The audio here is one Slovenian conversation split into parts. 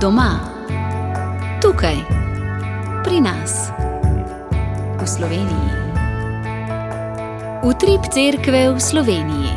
Doma, tukaj, pri nas, v Sloveniji. Utrip cerkve v Sloveniji.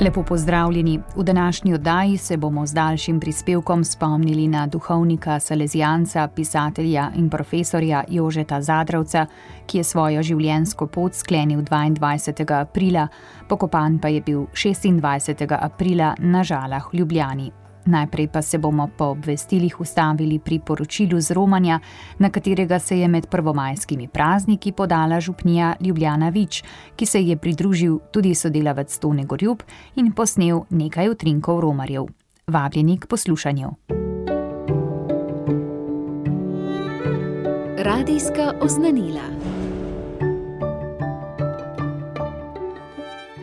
Lepo pozdravljeni. V današnji oddaji se bomo z daljšim prispevkom spomnili na duhovnika Salezijanca, pisatelja in profesorja Jožeta Zadravca, ki je svojo življenjsko pot sklenil 22. aprila, pokopan pa je bil 26. aprila na žalah v Ljubljani. Najprej pa se bomo po obvestilih ustavili pri poročilu z Romanja, na katerega se je med prvomajskimi prazniki podala župnija Ljubljana Vič, ki se je pridružil tudi sodelavec Tone Gorjub in posnel nekaj utrinkov romarjev. Vabljeni k poslušanju. Radijska oznanila.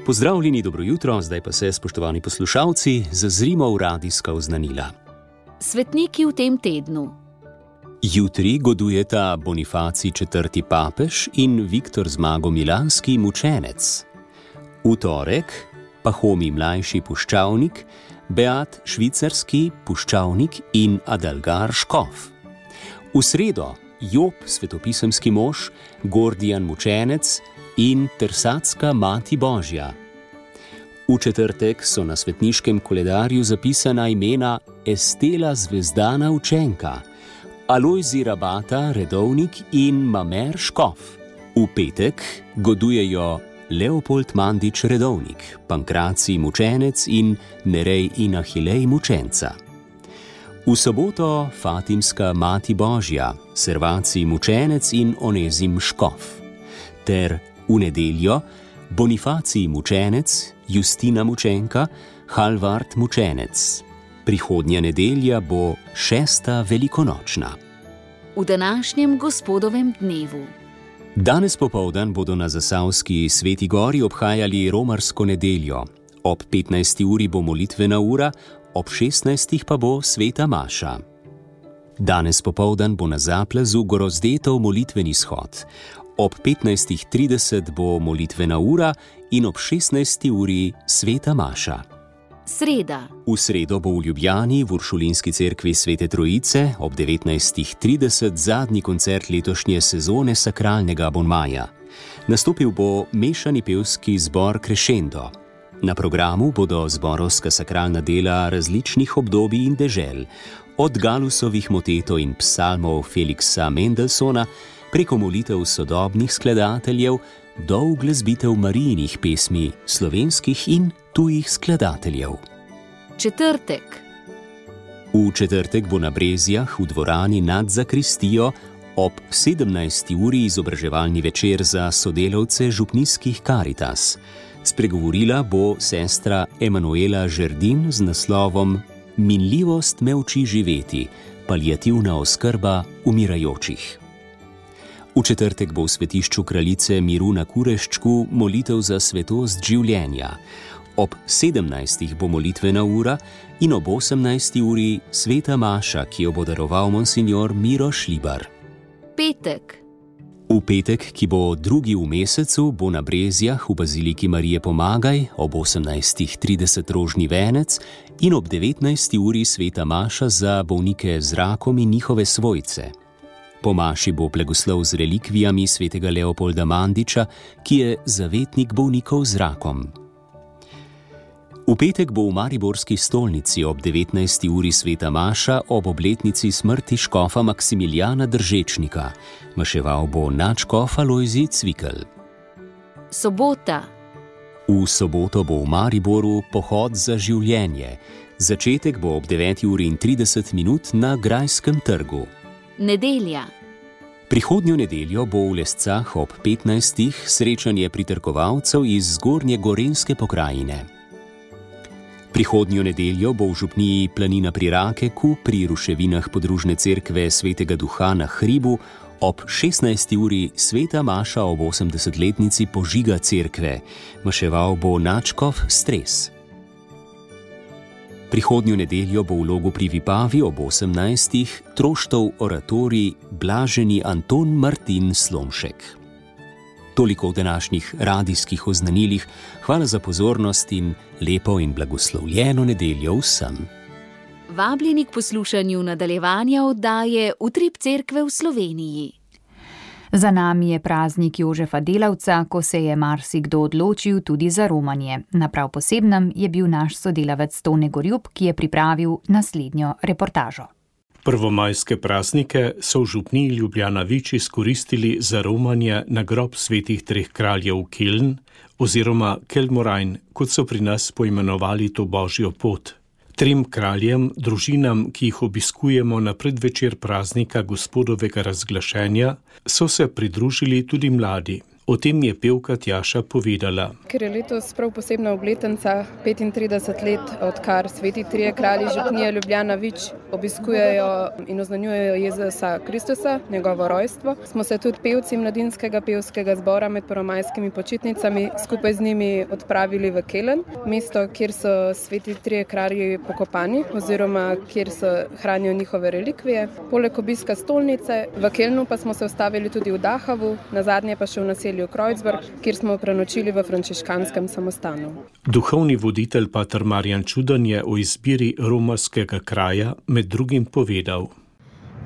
Pozdravljeni, dobro jutro, zdaj pa se, spoštovani poslušalci, zazrimo v radijska oznanila. Svetniki v tem tednu. Jutri godujeta Bonifaci IV. papež in Viktor Zmago Milanski mučenec. V torek pa Homi mlajši puščavnik, Beat švicarski puščavnik in Adalgar Škov. V sredo Job svetopisemski mož, Gordijan mučenec, in Tersatska Mati Božja. V četrtek so na svetniškem koledarju zapisana imena Estela Zvezdana Učenka, Alojzi Rabata Redovnik in Mamer Škov. V petek godujejo Leopold Mandič Redovnik, Pankraci Mučenec in Nerej in Ahilej Mučenca. V soboto Fatimska Mati Božja, Servaci Mučenec in Onezim Škov. Ter v nedeljo Bonifacij mučenec, Justina mučenka, Halvard mučenec. Prihodnja nedelja bo šesta velikonočna. V današnjem gospodovem dnevu. Danes popovdan bodo na Zasavski Sveti Gori obhajali romarsko nedeljo. Ob 15. uri bo molitvena ura, ob 16. pa bo sveta Maša. Danes popovdan bo na zaplazu Gorozdetov molitveni shod. Ob 15.30 bo molitvena ura in ob 16. uri sveta Maša. Sreda. V sredo bo v Ljubljani v Uršulinski cerkvi Svete Trojice ob 19.30 zadnji koncert letošnje sezone sakralnega Bonmaja. Nastopil bo mešani pevski zbor Crescendo. Na programu bodo zborovska sakralna dela različnih obdobij in dežel, od Galusovih motetov in psalmov Feliksa Mendelsona preko molitev sodobnih skladateljev do uglezbitev marijinih pesmi slovenskih in tujih skladateljev. Četrtek. V četrtek bo na Brezijah v dvorani nad Zakristijo ob 17. uri izobraževalni večer za sodelavce župnijskih Karitas. Spregovorila bo sestra Emanuela Žerdin z naslovom Minljivost me uči živeti, palijativna oskrba umirajočih. V četrtek bo v svetišču kraljice Miru na Kureščku molitev za svetost življenja. Ob 17. bo molitvena ura in ob 18. uri sveta Maša, ki jo bo daroval monsignor Miro Šlibar. Petek. V petek, ki bo drugi v mesecu, bo na Brezijah v baziliki Marije Pomagaj ob 18.30 rožni venec in ob 19. uri sveta Maša za bolnike z rakom in njihove svojce. Po maši bo blagoslov z relikvijami svetega Leopolda Mandiča, ki je zavetnik bolnikov z rakom. V petek bo v Mariborski stolnici ob 19. uri sveta Maša ob obletnici smrti škofa Maksimiljana Držečnika. Maševal bo načkofa Lojzi Cvikl. Sobota. V soboto bo v Mariboru pohod za življenje. Začetek bo ob 9.30 na Grajskem trgu. Nedelja. Prihodnjo nedeljo bo v Lescah ob 15. srečanje pritrkovalcev iz zgornje Gorenske pokrajine. Prihodnjo nedeljo bo v župniji Planina pri Rakeku pri ruševinah podružne cerkve Svetega Duha na Hribu ob 16. uri sveta Maša ob 80-letnici požiga cerkve, maševal bo Načkov stres. Prihodnjo nedeljo bo v logu pri Vipavi ob 18. troštov oratori Blaženi Anton Martin Slomšek. Toliko v današnjih radijskih oznanilih, hvala za pozornost in lepo in blagoslovljeno nedeljo vsem. Vabljeni k poslušanju nadaljevanja oddaje Utrip Cerkve v Sloveniji. Za nami je praznik Jožefa Delavca, ko se je marsikdo odločil tudi za romanje. Na prav posebnem je bil naš sodelavec Tone Gorjub, ki je pripravil naslednjo reportažo. Prvomajske praznike so v župni Ljubljana Vič izkoristili za romanje na grob svetih treh kraljev Keln oziroma Kelmorajn, kot so pri nas poimenovali to božjo pot. Trem kraljem, družinam, ki jih obiskujemo na predvečer praznika gospodovega razglašenja, so se pridružili tudi mladi. O tem je pevka Tjaša povedala. Ker je letos prav posebna obletnica, 35 let, odkar sveti trije kralji župnije Ljubljana Vič obiskujejo in oznanjujejo Jezusa Kristusa, njegovo rojstvo, smo se tudi pevci mladinskega pevskega zbora med prvomajskimi počitnicami skupaj z njimi odpravili v Kelen, mesto, kjer so sveti trije kralji pokopani oziroma kjer so hranijo njihove relikvije. Poleg obiska stolnice v Kelnu pa smo se ustavili tudi v Dahavu, na zadnje pa še v naselju naselju Kreuzberg, kjer smo prenočili v frančiškanskem samostanu. Duhovni voditelj Pater Marjan Čudan je o izbiri romarskega kraja med drugim povedal.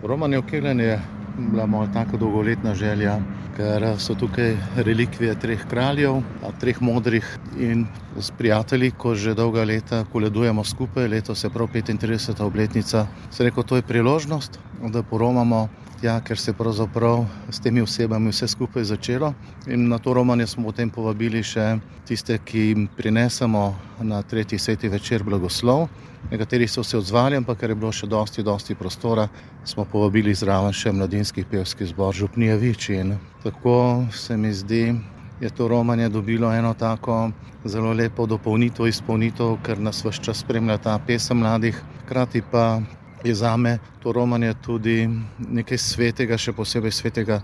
Romanje v Kelen je bila moja tako dolgoletna želja, ker so tukaj relikvije treh kraljev, treh modrih in s prijatelji, ko že dolga leta koledujemo skupaj, letos je prav 35. obletnica. Se reko, to je priložnost, da poromamo tja, ker se je pravzaprav s temi osebami vse skupaj začelo. In na to romanje smo potem povabili še tiste, ki jim prinesemo na tretji sveti večer blagoslov. Nekateri so se odzvali, ampak ker je bilo še dosti, dosti prostora, smo povabili zraven še mladinski pevski zbor Župnijevič. In tako se mi zdi, je to romanje dobilo eno tako zelo lepo dopolnitev, izpolnitev, ker nas vse čas spremlja ta pesem mladih, hkrati pa je za me to romanje tudi nekaj svetega, še posebej svetega,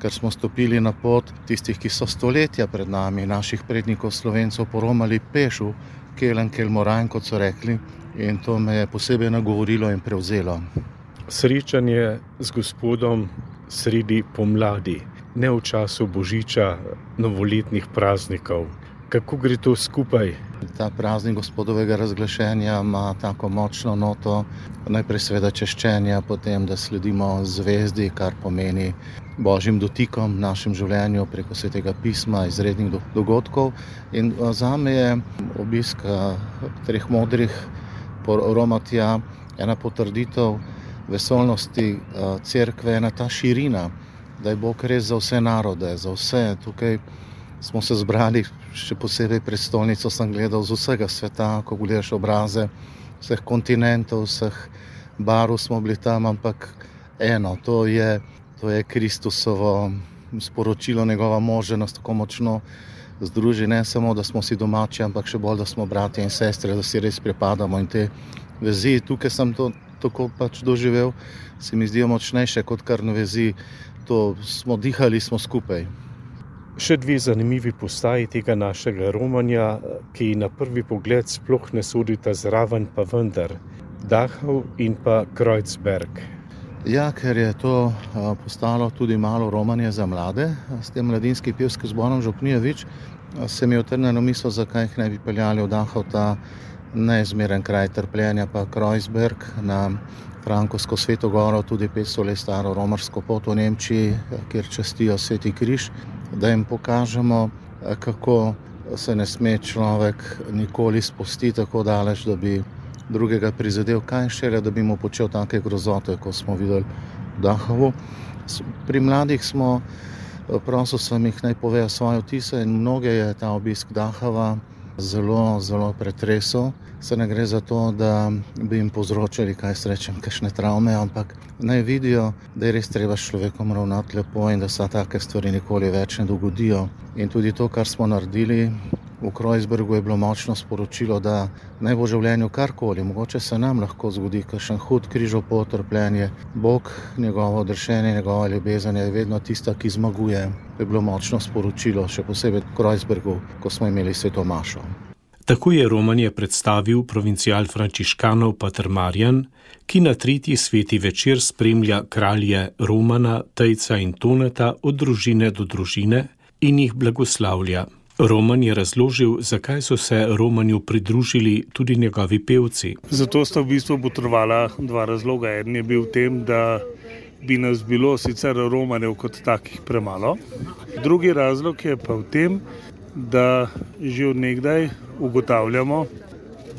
ker smo stopili na pot tistih, ki so stoletja pred nami, naših prednikov slovencov, poromali pešu, kelen, kelmoran, kot so rekli, in to me je posebej nagovorilo in prevzelo. Srečanje z gospodom sredi pomladi, ne v času božiča, novoletnih praznikov. Kako gre to skupaj? Ta praznik gospodovega razglašenja ima tako močno noto, najprej seveda češčenja, potem da sledimo zvezdi, kar pomeni božjim dotikom v našem življenju preko svetega pisma, izrednih dogodkov. In za me je obisk treh modrih romatja ena potrditev vesolnosti cerkve, ena ta širina, da je Bog res za vse narode, za vse tukaj smo se zbrali, še posebej prestolnico sem gledal z vsega sveta, ko gledaš obraze vseh kontinentov, vseh barov smo bili tam, ampak eno, to je, to je Kristusovo sporočilo, njegova možnost tako močno združi, ne samo, da smo si domači, ampak še bolj, da smo bratje in sestre, da si res pripadamo in te vezi, tukaj sem to tako pač doživel, se mi zdijo močnejše kot kar na vezi, to smo dihali, smo skupaj. Še dve zanimivi postaji tega našega romanja, ki na prvi pogled sploh ne sodita zraven, pa vendar, Dachau in pa Kreuzberg. Ja, ker je to postalo tudi malo romanje za mlade, s tem mladinskim pevskim zborom Župnijevič, se mi je otrnilo misel, zakaj jih ne bi peljali v Dachau, ta neizmeren kraj trpljenja, pa Kreuzberg na Frankovsko sveto goro, tudi 500 let staro romarsko pot v Nemčiji, kjer častijo Sveti križ da jim pokažemo, kako se ne sme človek nikoli spustiti tako daleč, da bi drugega prizadel, kaj šele, da bi mu počel take grozote, kot smo videli v Dahovu. Pri mladih smo, prosil sem jih naj povejo svoje vtise in mnoge je ta obisk Dahova zelo, zelo pretresel. Se ne gre za to, da bi jim povzročili, kaj se rečem, kakšne travme, ampak naj vidijo, da je res treba s človekom ravnati lepo in da se take stvari nikoli več ne dogodijo. In tudi to, kar smo naredili, V Kreuzbergu je bilo močno sporočilo, da naj bo v življenju karkoli, mogoče se nam lahko zgodi, kakšen hud križov potrpljenje. Bog, njegovo odrešenje, njegova ljubezen je vedno tista, ki zmaguje. To je bilo močno sporočilo, še posebej v Kreuzbergu, ko smo imeli sveto mašo. Tako je Romanje predstavil provincial frančiškanov Pater Marjan, ki na tretji sveti večer spremlja kralje Romana, Tejca in Toneta od družine do družine in jih blagoslavlja. Roman je razložil, zakaj so se Romanju pridružili tudi njegovi pevci. Zato sta v bistvu potrebovala dva razloga. En je bil v tem, da bi nas bilo sicer Romanjev kot takih premalo. Drugi razlog je pa v tem, da že od nekdaj ugotavljamo,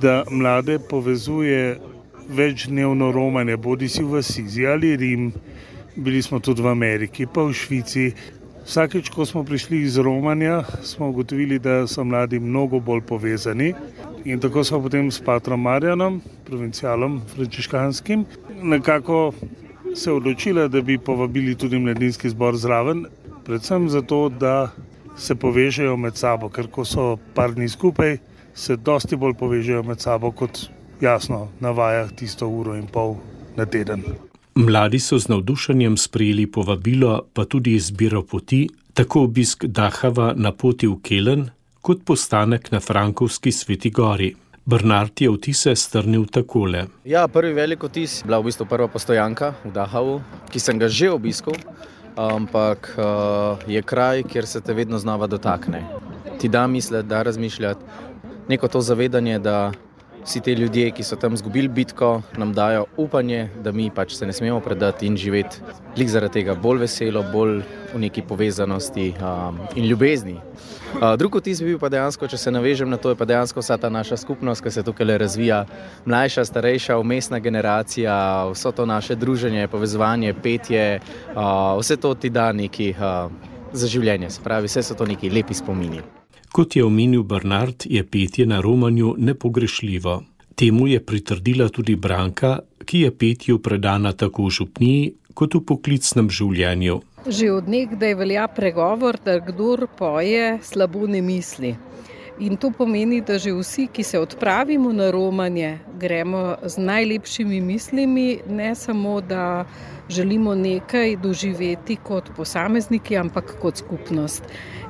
da mlade povezuje večdnevno romanje, bodi si v Sizi ali Rim, bili smo tudi v Ameriki, pa v Švici. Vsakeč, ko smo prišli iz Romanja, smo ugotovili, da so mladi mnogo bolj povezani. In tako smo potem s Patrom Marjanom, provincialom frančiškanskim, nekako se odločili, da bi povabili tudi mladinski zbor zraven, predvsem zato, da se povežejo med sabo, ker ko so par dni skupaj, se dosti bolj povežejo med sabo kot jasno na vajah tisto uro in pol na teden. Mladi so z navdušenjem sprejeli povabilo, pa tudi izbiro poti, tako obisk Dahava na poti v Kelen, kot postanek na Frankovski sveti gori. Bernard je vtise strnil takole. Ja, prvi velik vtis je bila v bistvu prva postojanka v Dahavu, ki sem ga že obiskal, ampak uh, je kraj, kjer se te vedno znova dotakne. Ti da misliti, da razmišljati, neko to zavedanje, da vsi ti ljudje, ki so tam izgubili bitko, nam dajo upanje, da mi pač se ne smemo predati in živeti lik zaradi tega bolj veselo, bolj v neki povezanosti um, in ljubezni. Uh, Drugi vtis bi bil pa dejansko, če se navežem na to, je pa dejansko vsa ta naša skupnost, ki se tukaj razvija, mlajša, starejša, umestna generacija, vso to naše druženje, povezovanje, petje, uh, vse to ti da neki uh, za življenje, se pravi, vse so to neki lepi spomini. Kot je omenil Bernard, je petje na romanju nepogrešljivo. Temu je pritrdila tudi Branka, ki je petju predana tako v župniji kot v poklicnem življenju. Že od nekdaj velja pregovor, da kdor poje, slabo ne misli. In to pomeni, da že vsi, ki se odpravimo na romanje, gremo z najlepšimi mislimi, ne samo da želimo nekaj doživeti kot posamezniki, ampak kot skupnost.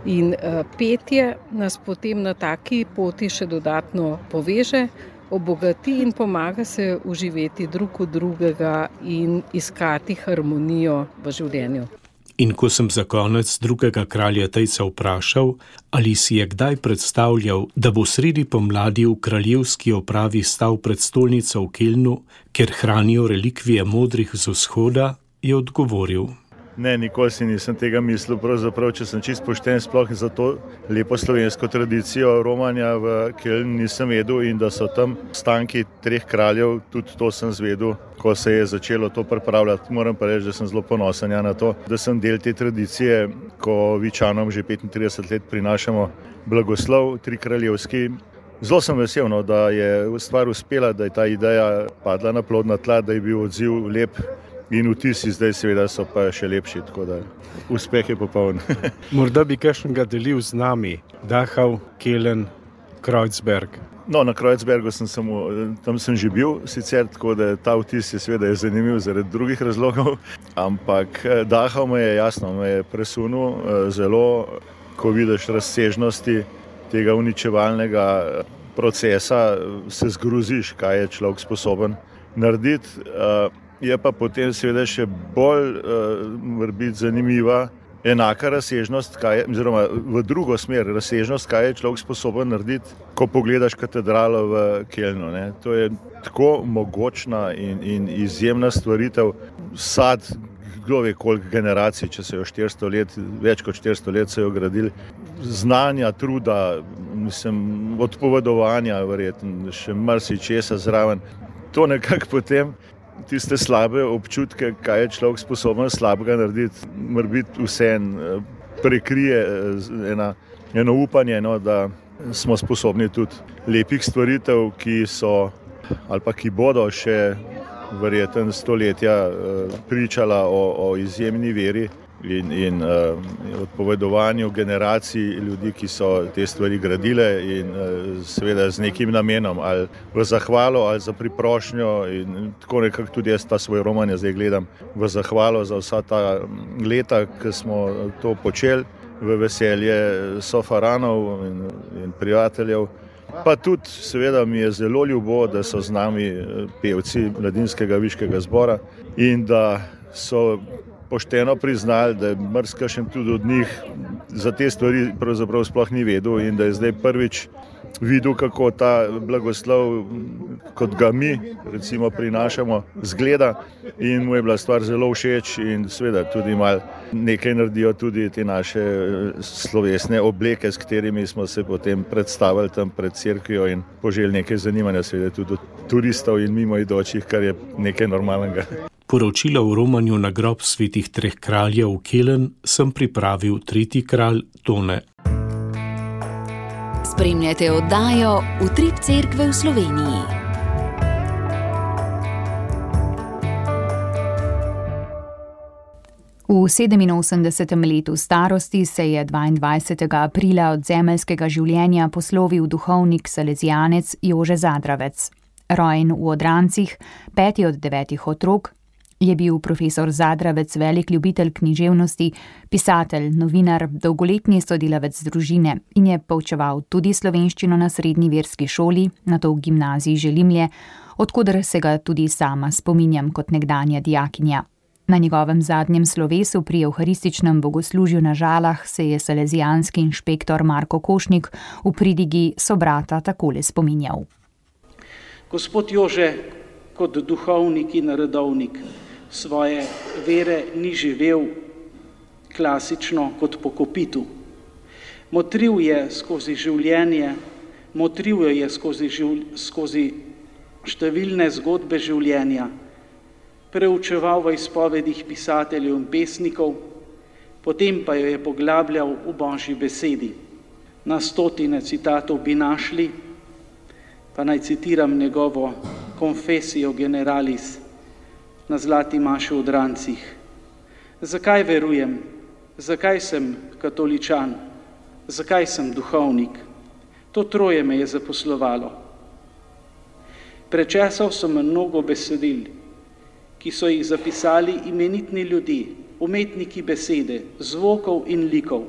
In uh, petje nas potem na taki poti še dodatno poveže, obogati in pomaga se uživeti drug v drugega in iskati harmonijo v življenju. In ko sem za konec drugega kralja Tejca vprašal, ali si je kdaj predstavljal, da bo sredi pomladi v kraljevski opravi stal pred stolnico v Kelnu, ker hranijo relikvije modrih z vzhoda, je odgovoril. Ne, nikoli si nisem tega mislil. Pravzaprav, če sem čist pošten, sploh za to lepo slovensko tradicijo romanja v Kelnu nisem vedel in da so tam stanki treh kraljev, tudi to sem zvedel, ko se je začelo to pripravljati. Moram pa reči, da sem zelo ponosen ja na to, da sem del te tradicije, ko Vičanom že 35 let prinašamo blagoslov, tri kraljevski. Zelo sem vesel, no, da je stvar uspela, da je ta ideja padla na plodna tla, da je bil odziv lep in vtisi zdaj, seveda, so pa še lepši. Tako da uspeh je popoln. Morda bi kakšnega delil z nami, Dahal, Kelen, Kreuzberg. No, na Kreuzbergu sem, samo, tam sem že bil, sicer tako da ta vtis je seveda je zanimiv zaradi drugih razlogov, ampak Dahal me je jasno, me je presunil zelo, ko vidiš razsežnosti tega uničevalnega procesa, se zgroziš, kaj je človek sposoben narediti. Je pa potem seveda še bolj uh, zanimiva enaka razsežnost, je, oziroma v drugo smer razsežnost, kaj je človek sposoben narediti, ko pogledaš katedralo v Kelnu. Ne. To je tako mogočna in, in izjemna stvaritev. Sad, kdo ve koliko generacij, če se jo 400 let, več kot 400 let so jo gradili, znanja, truda, mislim, odpovedovanja, verjetno še marsikaj zraven. To nekako potem tiste slabe občutke, kaj je človek sposoben slabega narediti, mora biti vse en, prekrije ena, eno upanje, no, da smo sposobni tudi lepih stvaritev, ki so ali pa ki bodo še verjetno stoletja pričala o, o izjemni veri in, in uh, odpovedovanju generacij ljudi, ki so te stvari gradile in uh, seveda z nekim namenom ali v zahvalo ali za priprošnjo in tako nekako tudi jaz ta svoj roman zdaj gledam v zahvalo za vsa ta leta, ki smo to počeli v veselje sofaranov in, in prijateljev. Pa tudi, seveda, mi je zelo ljubo, da so z nami pevci mladinskega viškega zbora in da so pošteno priznali, da je mrzkašen tudi od njih za te stvari pravzaprav sploh ni vedel in da je zdaj prvič videl, kako ta blagoslov, kot ga mi recimo, prinašamo, zgleda. In mu je bila stvar zelo všeč, in seveda tudi malo nekaj naredijo tudi te naše eh, slovesne obleke, s katerimi smo se potem predstavili tam pred crkvijo in poželjeli nekaj zanimanja, seveda tudi turistov in mimoidočih, kar je nekaj normalnega. Poročilo o romanju na grob svetih treh kraljev v Kelen sem pripravil tretji kralj Tone Spremljate oddajo Utrip Cerkve v Sloveniji. V 87. letu starosti se je 22. aprila od zemeljskega življenja poslovil duhovnik Salezijanec Jože Zadravec. Rojen v odrancih, peti od devetih otrok, je bil profesor Zadravec velik ljubitelj književnosti, pisatelj, novinar, dolgoletni sodelavec družine in je poučeval tudi slovenščino na srednji verski šoli, na to v gimnaziji Želimlje, odkudar se ga tudi sama spominjam kot nekdanja dijakinja. Na njegovem zadnjem slovesu pri evharističnem bogoslužju na žalah se je salezijanski inšpektor Marko Košnik v pridigi sobrata takole spominjal. Gospod Jože, kot duhovnik in redovnik, svoje vere ni živel klasično kot po kopitu. Motril je skozi življenje, motril je skozi, živ, skozi številne zgodbe življenja, preučeval v izpovedih pisateljev in pesnikov, potem pa jo je poglabljal v božji besedi. Na stotine citatov bi našli, pa naj citiram njegovo Confessio Generalis na zlati maši v Drancih. Zakaj verujem? Zakaj sem katoličan? Zakaj sem duhovnik? To troje me je zaposlovalo. Prečesal sem mnogo besedil, ki so jih zapisali imenitni ljudje, umetniki besede, zvokov in likov.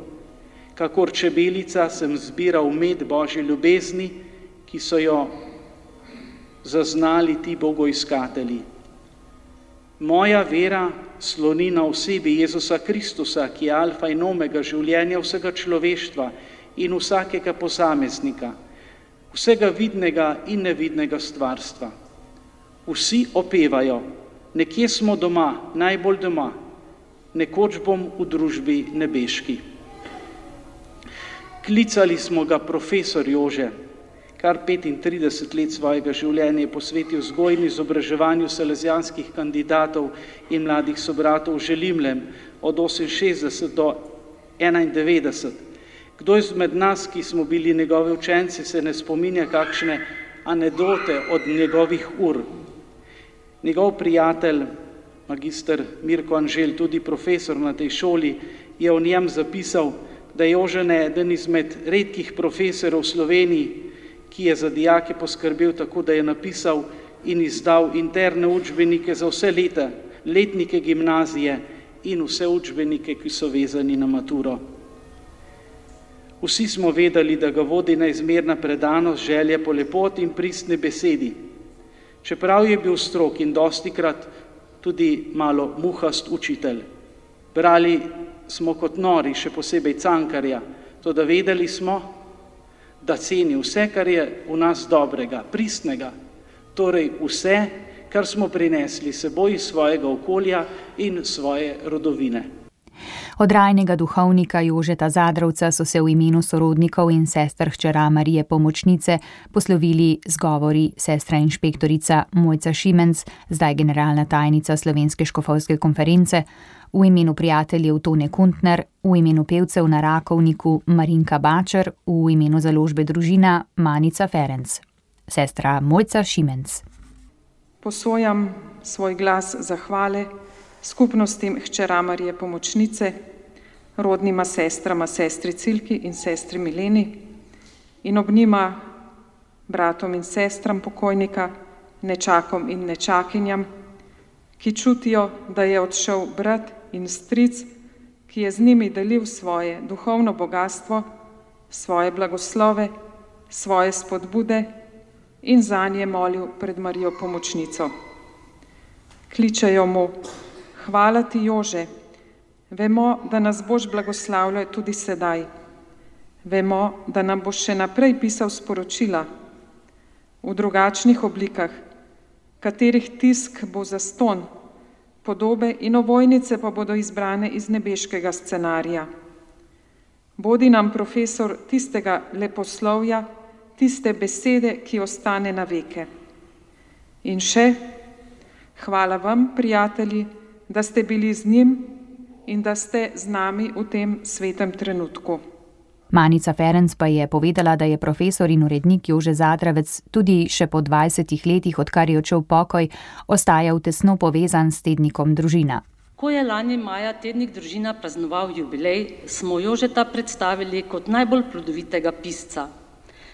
Kakor čebelica sem zbiral med Božje ljubezni, ki so jo zaznali ti bogoiskatelji. Moja vera sloni na osebi Jezusa Kristusa, ki je alfa in omega življenja vsega človeštva in vsakega posameznika, vsega vidnega in nevidnega stvarstva. Vsi opevajo, nekje smo doma, najbolj doma, nekoč bom v družbi nebeški. Klicali smo ga profesor Jože, kar 35 let svojega življenja posvetil vzgoji in izobraževanju salezijanskih kandidatov in mladih sobratov v Želimlem od 68 do 91. Kdo izmed nas, ki smo bili njegovi učenci, se ne spominja kakšne anedote od njegovih ur. Njegov prijatelj, magister Mirko Anžel, tudi profesor na tej šoli, je o njem zapisal, da je Jožen eden izmed redkih profesorov v Sloveniji, ki je za dijake poskrbel tako, da je napisal in izdal interne učbenike za vse leta, letnike gimnazije in vse učbenike, ki so vezani na maturo. Vsi smo vedeli, da ga vodi neizmerna predanost, želje po lepoti in pristni besedi. Čeprav je bil strok in dosti krat tudi malo muhast učitelj. Brali smo kot nori, še posebej cankarja, to da vedeli smo, da ceni vse, kar je v nas dobrega, pristnega, torej vse, kar smo prinesli seboj iz svojega okolja in svoje rodovine. Od rajnega duhovnika Jožeta Zadrovca so se v imenu sorodnikov in sester hčera Marije Pomočnice poslovili z govori sestra inšpektorica Mojca Šimenc, zdaj generalna tajnica Slovenske škofovske konference, v imenu prijateljev Tone Kuntner, v imenu pevcev na Rakovniku Marinka Bačer, v imenu založbe družina Manica Ferenc. Sestra Mojca Šimenc. Posojam svoj glas zahvale skupnostim hčera Marije Pomočnice, rodnima sestrama sestri Cilki in sestri Mileni in ob njima bratom in sestram pokojnika, nečakom in nečakinjam, ki čutijo, da je odšel brat in stric, ki je z njimi delil svoje duhovno bogatstvo, svoje blagoslove, svoje spodbude in za nje molil pred Marijo pomočnico. Kličejo mu, hvala ti Jože, Vemo, da nas boš blagoslavljal tudi sedaj. Vemo, da nam boš še naprej pisal sporočila v drugačnih oblikah, katerih tisk bo zaston, podobe in ovojnice pa bodo izbrane iz nebeškega scenarija. Bodi nam profesor tistega leposlovja, tiste besede, ki ostane na veke. In še, hvala vam, prijatelji, da ste bili z njim in da ste z nami v tem svetem trenutku. Manica Ferenc pa je povedala, da je profesor in urednik Jože Zadravec tudi še po 20 letih, odkar je odšel pokoj, ostajal tesno povezan s tednikom družina. Ko je lani maja tednik družina praznoval jubilej, smo Jožeta predstavili kot najbolj plodovitega pisca.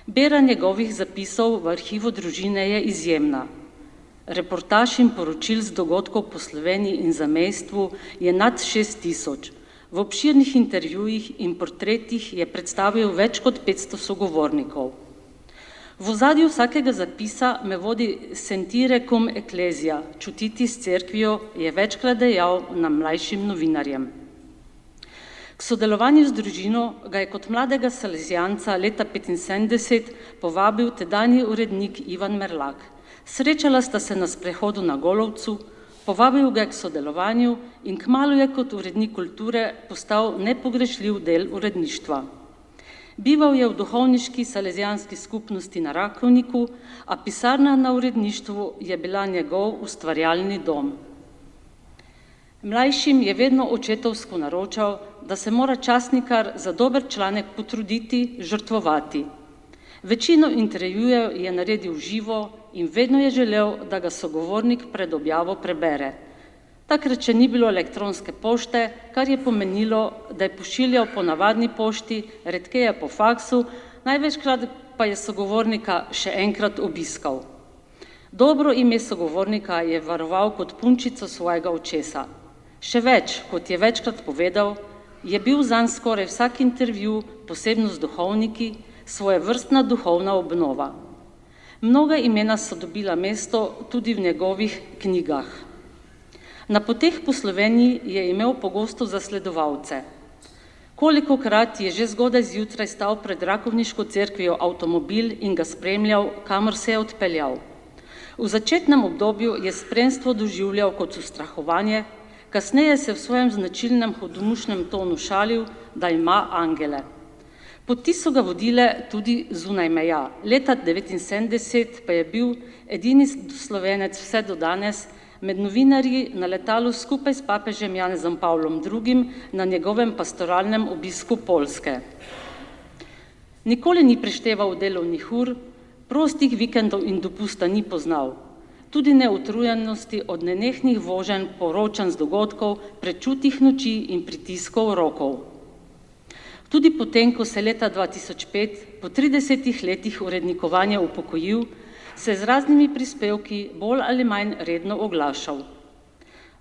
Bera njegovih zapisov v arhivu družine je izjemna. Reportaž in poročil z dogodkov po Sloveniji in zamestvu je nad 6000. V obširnih intervjujih in portretih je predstavil več kot 500 sogovornikov. V ozadju vsakega zapisa me vodi sentire cum ecclesia, čutiti s cerkvijo, je večkrat dejal nam mlajšim novinarjem. K sodelovanju z družino ga je kot mladega salezijanca leta 1975 povabil tedajni urednik Ivan Merlak. Srečala sta se na sprehodu na Golovcu, Povabil ga je k sodelovanju in kmalo je kot urednik kulture postal nepogrešljiv del uredništva. Bival je v duhovniški salezijanski skupnosti na Rakovniku, a pisarna na uredništvu je bila njegov ustvarjalni dom. Mlajšim je vedno očetovsko naročal, da se mora časnikar za dober članek potruditi, žrtvovati. Večino intervjujev je naredil živo in vedno je želel, da ga sogovornik pred objavo prebere. Takrat še ni bilo elektronske pošte, kar je pomenilo, da je pošiljal po navadni pošti, redkeje po faksu, največkrat pa je sogovornika še enkrat obiskal. Dobro ime sogovornika je varoval kot punčico svojega očesa. Še več, kot je večkrat povedal, je bil zanj skoraj vsak intervju, posebno z duhovniki, svoje vrstna duhovna obnova. Mnoga imena so dobila mesto tudi v njegovih knjigah. Na poteh po Sloveniji je imel pogosto zasledovalce. Koliko krat je že zgodaj zjutraj stal pred Rakovniško cerkvijo avtomobil in ga spremljal, kamor se je odpeljal. V začetnem obdobju je spremstvo doživljal kot ustrahovanje, kasneje se v svojem značilnem hodomušnem tonu šalil, da ima angele. Poti so ga vodile tudi zunaj meja. Leta 1979 pa je bil edini slovenec vse do danes med novinarji na letalu skupaj s papežem Janezom Pavlom II. na njegovem pastoralnem obisku Polske. Nikoli ni prešteval delovnih ur, prostih vikendov in dopusta ni poznal. Tudi neutrujenosti od nenehnih voženj, poročanj z dogodkov, prečutih noči in pritiskov rokov. Tudi potem, ko se je leta 2005, po 30 letih urednikovanja upokojil, se je z raznimi prispevki bolj ali manj redno oglašal.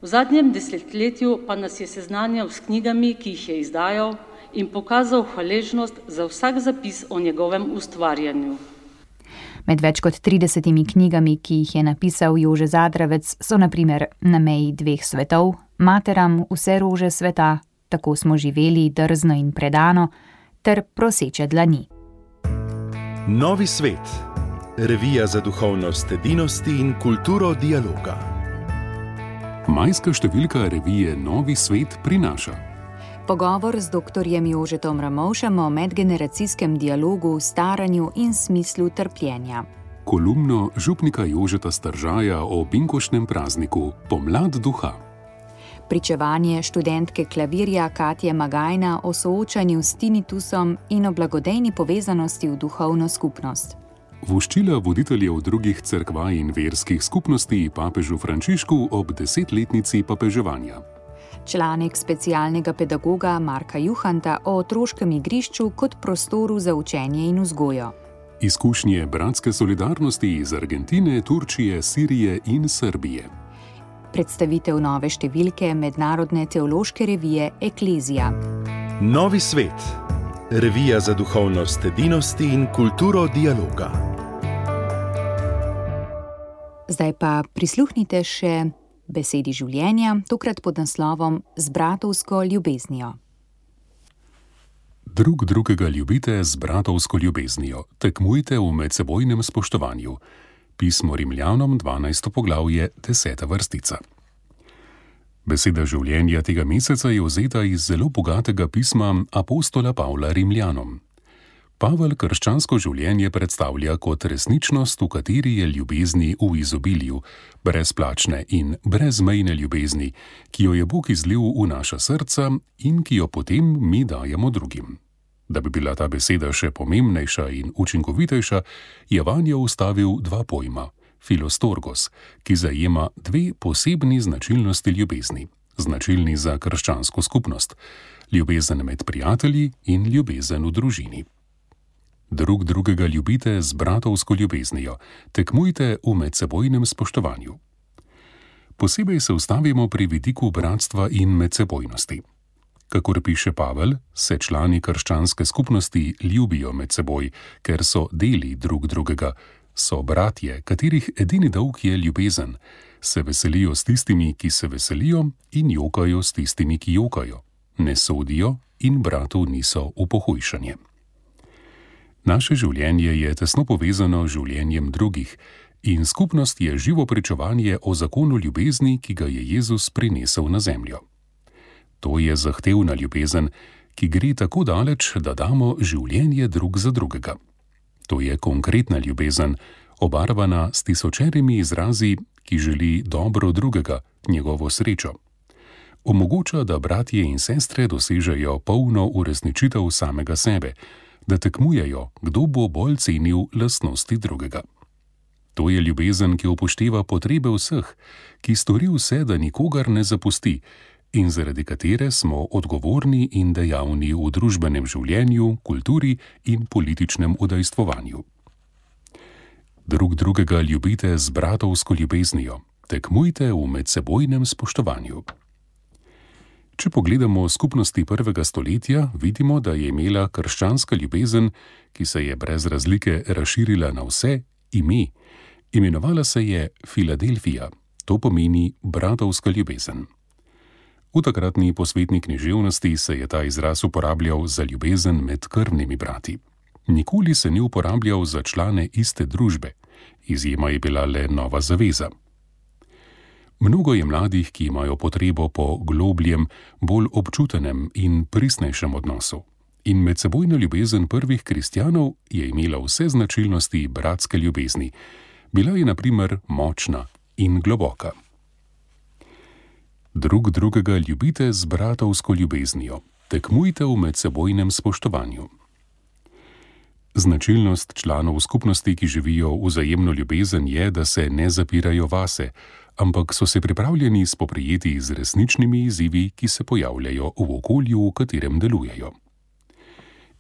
V zadnjem desetletju pa nas je seznanjal s knjigami, ki jih je izdajal in pokazal hvaležnost za vsak zapis o njegovem ustvarjanju. Med več kot 30 knjigami, ki jih je napisal Jože Zadravec, so naprimer Na meji dveh svetov, Materam vse rože sveta, tako smo živeli drzno in predano, ter proseče dlani. Novi svet, revija za duhovnost edinosti in kulturo dialoga. Majska številka revije Novi svet prinaša. Pogovor z dr. Jožetom Ramovšem o medgeneracijskem dialogu, staranju in smislu trpljenja. Kolumno župnika Jožeta Stržaja o binkošnem prazniku Pomlad duha pričevanje študentke klavirja Katje Magajna o soočanju s tinitusom in o blagodejni povezanosti v duhovno skupnost. Voščila voditeljev drugih crkva in verskih skupnosti papežu Frančišku ob desetletnici papeževanja. Članek specialnega pedagoga Marka Juhanta o otroškem igrišču kot prostoru za učenje in vzgojo. Izkušnje bratske solidarnosti iz Argentine, Turčije, Sirije in Srbije predstavitev nove številke mednarodne teološke revije Eklezija. Novi svet, revija za duhovnost edinosti in kulturo dialoga. Zdaj pa prisluhnite še besedi življenja, tokrat pod naslovom Z bratovsko ljubeznijo. Drug drugega ljubite z bratovsko ljubeznijo, tekmujte v medsebojnem spoštovanju. Pismo Rimljanom 12. poglavje 10. vrstica. Beseda življenja tega meseca je vzeta iz zelo bogatega pisma apostola Pavla Rimljanom. Pavel krščansko življenje predstavlja kot resničnost, v kateri je ljubezni v izobilju, brezplačne in brezmejne ljubezni, ki jo je Bog izlil v naša srca in ki jo potem mi dajemo drugim. Da bi bila ta beseda še pomembnejša in učinkovitejša, je vanjo ustavil dva pojma: filostorgos, ki zajema dve posebni značilnosti ljubezni, značilni za krščansko skupnost: ljubezen med prijatelji in ljubezen v družini. Drug drugega ljubite z bratovsko ljubeznijo, tekmujte v medsebojnem spoštovanju. Posebej se ustavimo pri vidiku bratstva in medsebojnosti. Kakor piše Pavel, se člani krščanske skupnosti ljubijo med seboj, ker so deli drug drugega, so bratje, katerih edini dolg je ljubezen, se veselijo s tistimi, ki se veselijo, in jokajo s tistimi, ki jokajo, ne sodijo in bratu niso v pohujšanje. Naše življenje je tesno povezano z življenjem drugih in skupnost je živo pričovanje o zakonu ljubezni, ki ga je Jezus prinesel na zemljo. To je zahtevna ljubezen, ki gre tako daleč, da damo življenje drug za drugega. To je konkretna ljubezen, obarvana s tisočerimi izrazi, ki želi dobro drugega, njegovo srečo. Omogoča, da bratje in sestre dosežejo polno uresničitev samega sebe da tekmujejo, kdo bo bolj cenil lastnosti drugega. To je ljubezen, ki upošteva potrebe vseh, ki stori vse, da nikogar ne zapusti in zaradi katere smo odgovorni in dejavni v družbenem življenju, kulturi in političnem udajstvovanju. Drug drugega ljubite z bratovsko ljubeznijo, tekmujte v medsebojnem spoštovanju. Če pogledamo skupnosti prvega stoletja, vidimo, da je imela krščanska ljubezen, ki se je brez razlike razširila na vse, ime. Imenovala se je Filadelfija, to pomeni bratovska ljubezen. V takratni posvetni književnosti se je ta izraz uporabljal za ljubezen med krvnimi brati. Nikoli se ni uporabljal za člane iste družbe, izjema je bila le nova zaveza. Mnogo je mladih, ki imajo potrebo po globljem, bolj občutenem in pristnejšem odnosu. In medsebojna ljubezen prvih kristjanov je imela vse značilnosti bratske ljubezni. Bila je, na primer, močna in globoka. Drug drugega ljubite z bratovsko ljubeznijo, tekmujte v medsebojnem spoštovanju. Značilnost članov skupnosti, ki živijo vzajemno ljubezen, je, da se ne zapirajo vase, ampak so se pripravljeni spoprijeti z resničnimi izzivi, ki se pojavljajo v okolju, v katerem delujejo.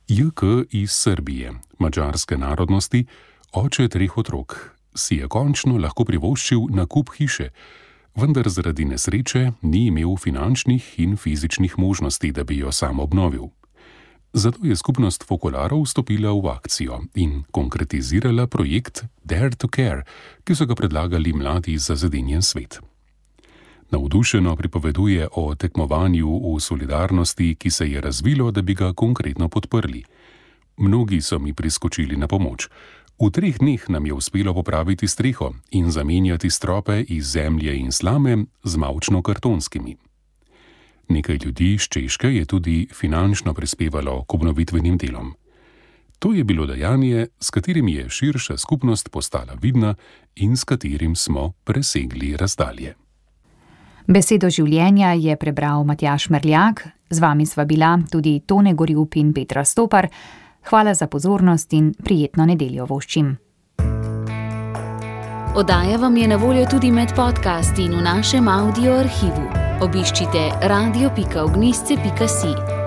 JK iz Srbije, mačarske narodnosti, oče treh otrok, si je končno lahko privoščil nakup hiše, vendar zaradi nesreče ni imel finančnih in fizičnih možnosti, da bi jo sam obnovil. Zato je skupnost fokularov vstopila v akcijo in konkretizirala projekt Dare to Care, ki so ga predlagali mladi za zadenjen svet. Navdušeno pripoveduje o tekmovanju v solidarnosti, ki se je razvilo, da bi ga konkretno podprli. Mnogi so mi priskočili na pomoč. V treh dneh nam je uspelo popraviti streho in zamenjati strope iz zemlje in slame z mavčno-kartonskimi. Nekaj ljudi iz Češke je tudi finančno prispevalo k obnovitvenim delom. To je bilo dejanje, s katerim je širša skupnost postala vidna in s katerim smo presegli razdalje. Besedo življenja je prebral Matjaš Merljak, z vami sva bila tudi Tone Gorjup in Petra Stopar. Hvala za pozornost in prijetno nedeljo voščim. Odaja vam je na voljo tudi med podcasti in v našem audio arhivu. Obiščite radio.ognisce.si.